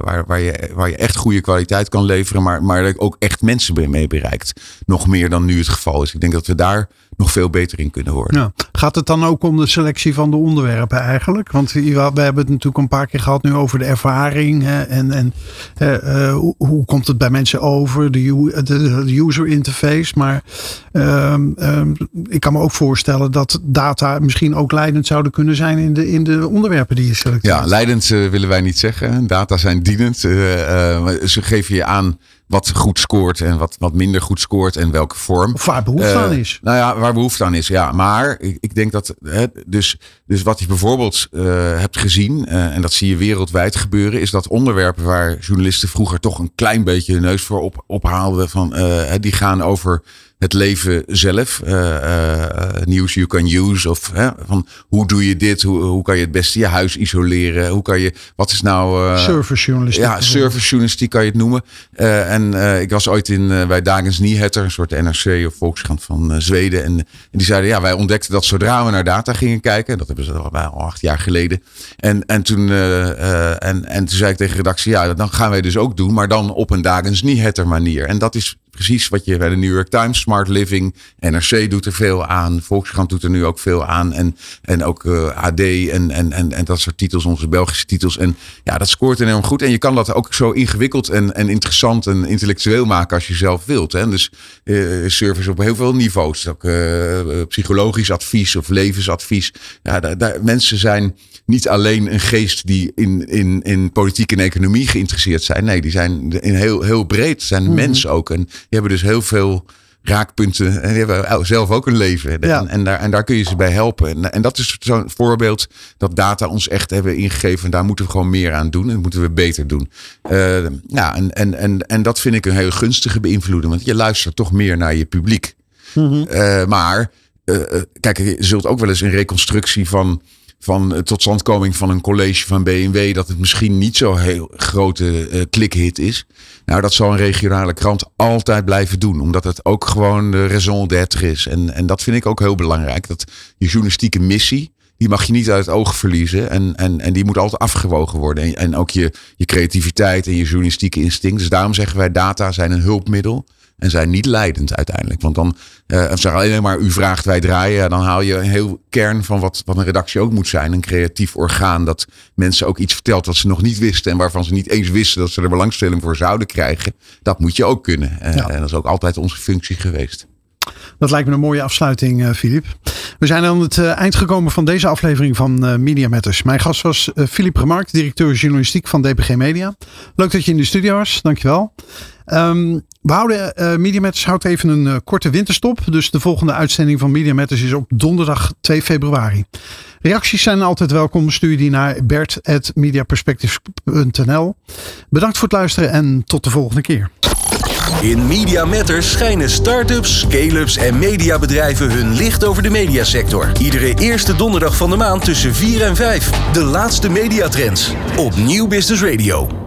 waar, waar, je, waar je echt goede kwaliteit kan leveren, maar, maar ook echt mensen mee bereikt. Nog meer dan nu het geval is. Ik denk dat we daar nog veel beter in kunnen worden. Ja. Gaat het dan ook om de selectie van de onderwerpen eigenlijk? Want we hebben het natuurlijk een paar keer gehad nu over de ervaring. Hè, en en uh, hoe, hoe, komt het bij mensen over? De, de, de user interface. Maar uh, ik kan me ook voorstellen dat data misschien ook leidend zouden kunnen zijn in de, in de onderwerpen die je selecteert. Ja, leidend uh, willen wij niet zeggen. Data zijn dienend. ze geven je aan wat goed scoort en wat, wat minder goed scoort en welke vorm. Of waar behoefte uh, aan is. Nou ja, waar behoefte aan is, ja. Maar ik, ik denk dat, hè, dus, dus wat je bijvoorbeeld uh, hebt gezien, uh, en dat zie je wereldwijd gebeuren, is dat onderwerpen waar journalisten vroeger toch een klein beetje hun neus voor op, ophaalden, van, die gaan over het leven zelf. Uh, uh, news you can use. Of hè, van hoe doe je dit? Hoe, hoe kan je het beste je huis isoleren? Hoe kan je, wat is nou... Servicejournalistiek. Ja, servicejournalistiek kan je het noemen. en, En ik was ooit in, bij Dagens Nyheter, een soort NRC of Volkskrant van Zweden. En, en, die zeiden, ja, wij ontdekten dat zodra we naar data gingen kijken, dat hebben ze al, al acht jaar geleden. En, en, toen, en, en toen zei ik tegen de redactie, ja, dan gaan wij dus ook doen, maar dan op een Dagens Nyheter manier. En dat is precies wat je bij de New York Times, Smart Living, NRC doet er veel aan, Volkskrant doet er nu ook veel aan en, en ook uh, AD en, en, en, en dat soort titels, onze Belgische titels. En ja, dat scoort enorm goed en je kan dat ook zo ingewikkeld en, en interessant en intellectueel maken als je zelf wilt. Hè. Dus uh, service op heel veel niveaus, ook uh, psychologisch advies of levensadvies. Ja, daar, mensen zijn niet alleen een geest die in, in, in politiek en economie geïnteresseerd zijn. Nee, die zijn in heel, heel breed, zijn mm -hmm. mensen ook. En die hebben dus heel veel raakpunten. En die hebben zelf ook een leven. Ja. En, en, daar, en daar kun je ze bij helpen. En, en dat is zo'n voorbeeld dat data ons echt hebben ingegeven. En daar moeten we gewoon meer aan doen. En dat moeten we beter doen. Uh, ja, en, en, en, en dat vind ik een heel gunstige beïnvloeding. Want je luistert toch meer naar je publiek. Mm -hmm. uh, maar, uh, kijk, je zult ook wel eens een reconstructie van van totstandkoming van een college van BMW dat het misschien niet zo heel grote uh, klikhit is. Nou, dat zal een regionale krant altijd blijven doen, omdat het ook gewoon de raison d'être is. En, en dat vind ik ook heel belangrijk. Dat je journalistieke missie, die mag je niet uit het oog verliezen. En, en, en die moet altijd afgewogen worden. En, en ook je, je creativiteit en je journalistieke instinct. Dus daarom zeggen wij data zijn een hulpmiddel. En zijn niet leidend uiteindelijk. Want dan, uh, als er alleen maar u vraagt, wij draaien. Dan haal je een heel kern van wat, wat een redactie ook moet zijn. Een creatief orgaan dat mensen ook iets vertelt wat ze nog niet wisten. En waarvan ze niet eens wisten dat ze er belangstelling voor zouden krijgen. Dat moet je ook kunnen. Uh, ja. En dat is ook altijd onze functie geweest. Dat lijkt me een mooie afsluiting, Filip. Uh, we zijn aan het uh, eind gekomen van deze aflevering van uh, Media Matters. Mijn gast was Filip Remark, directeur journalistiek van DPG Media. Leuk dat je in de studio was, dankjewel. Um, we houden uh, Media Matters houdt even een korte winterstop. Dus de volgende uitzending van Media Matters is op donderdag 2 februari. Reacties zijn altijd welkom. Stuur die naar bert.mediaperspectives.nl Bedankt voor het luisteren en tot de volgende keer. In Media Matters schijnen start-ups, scale-ups en mediabedrijven hun licht over de mediasector. Iedere eerste donderdag van de maand tussen 4 en 5. De laatste mediatrends op Nieuw Business Radio.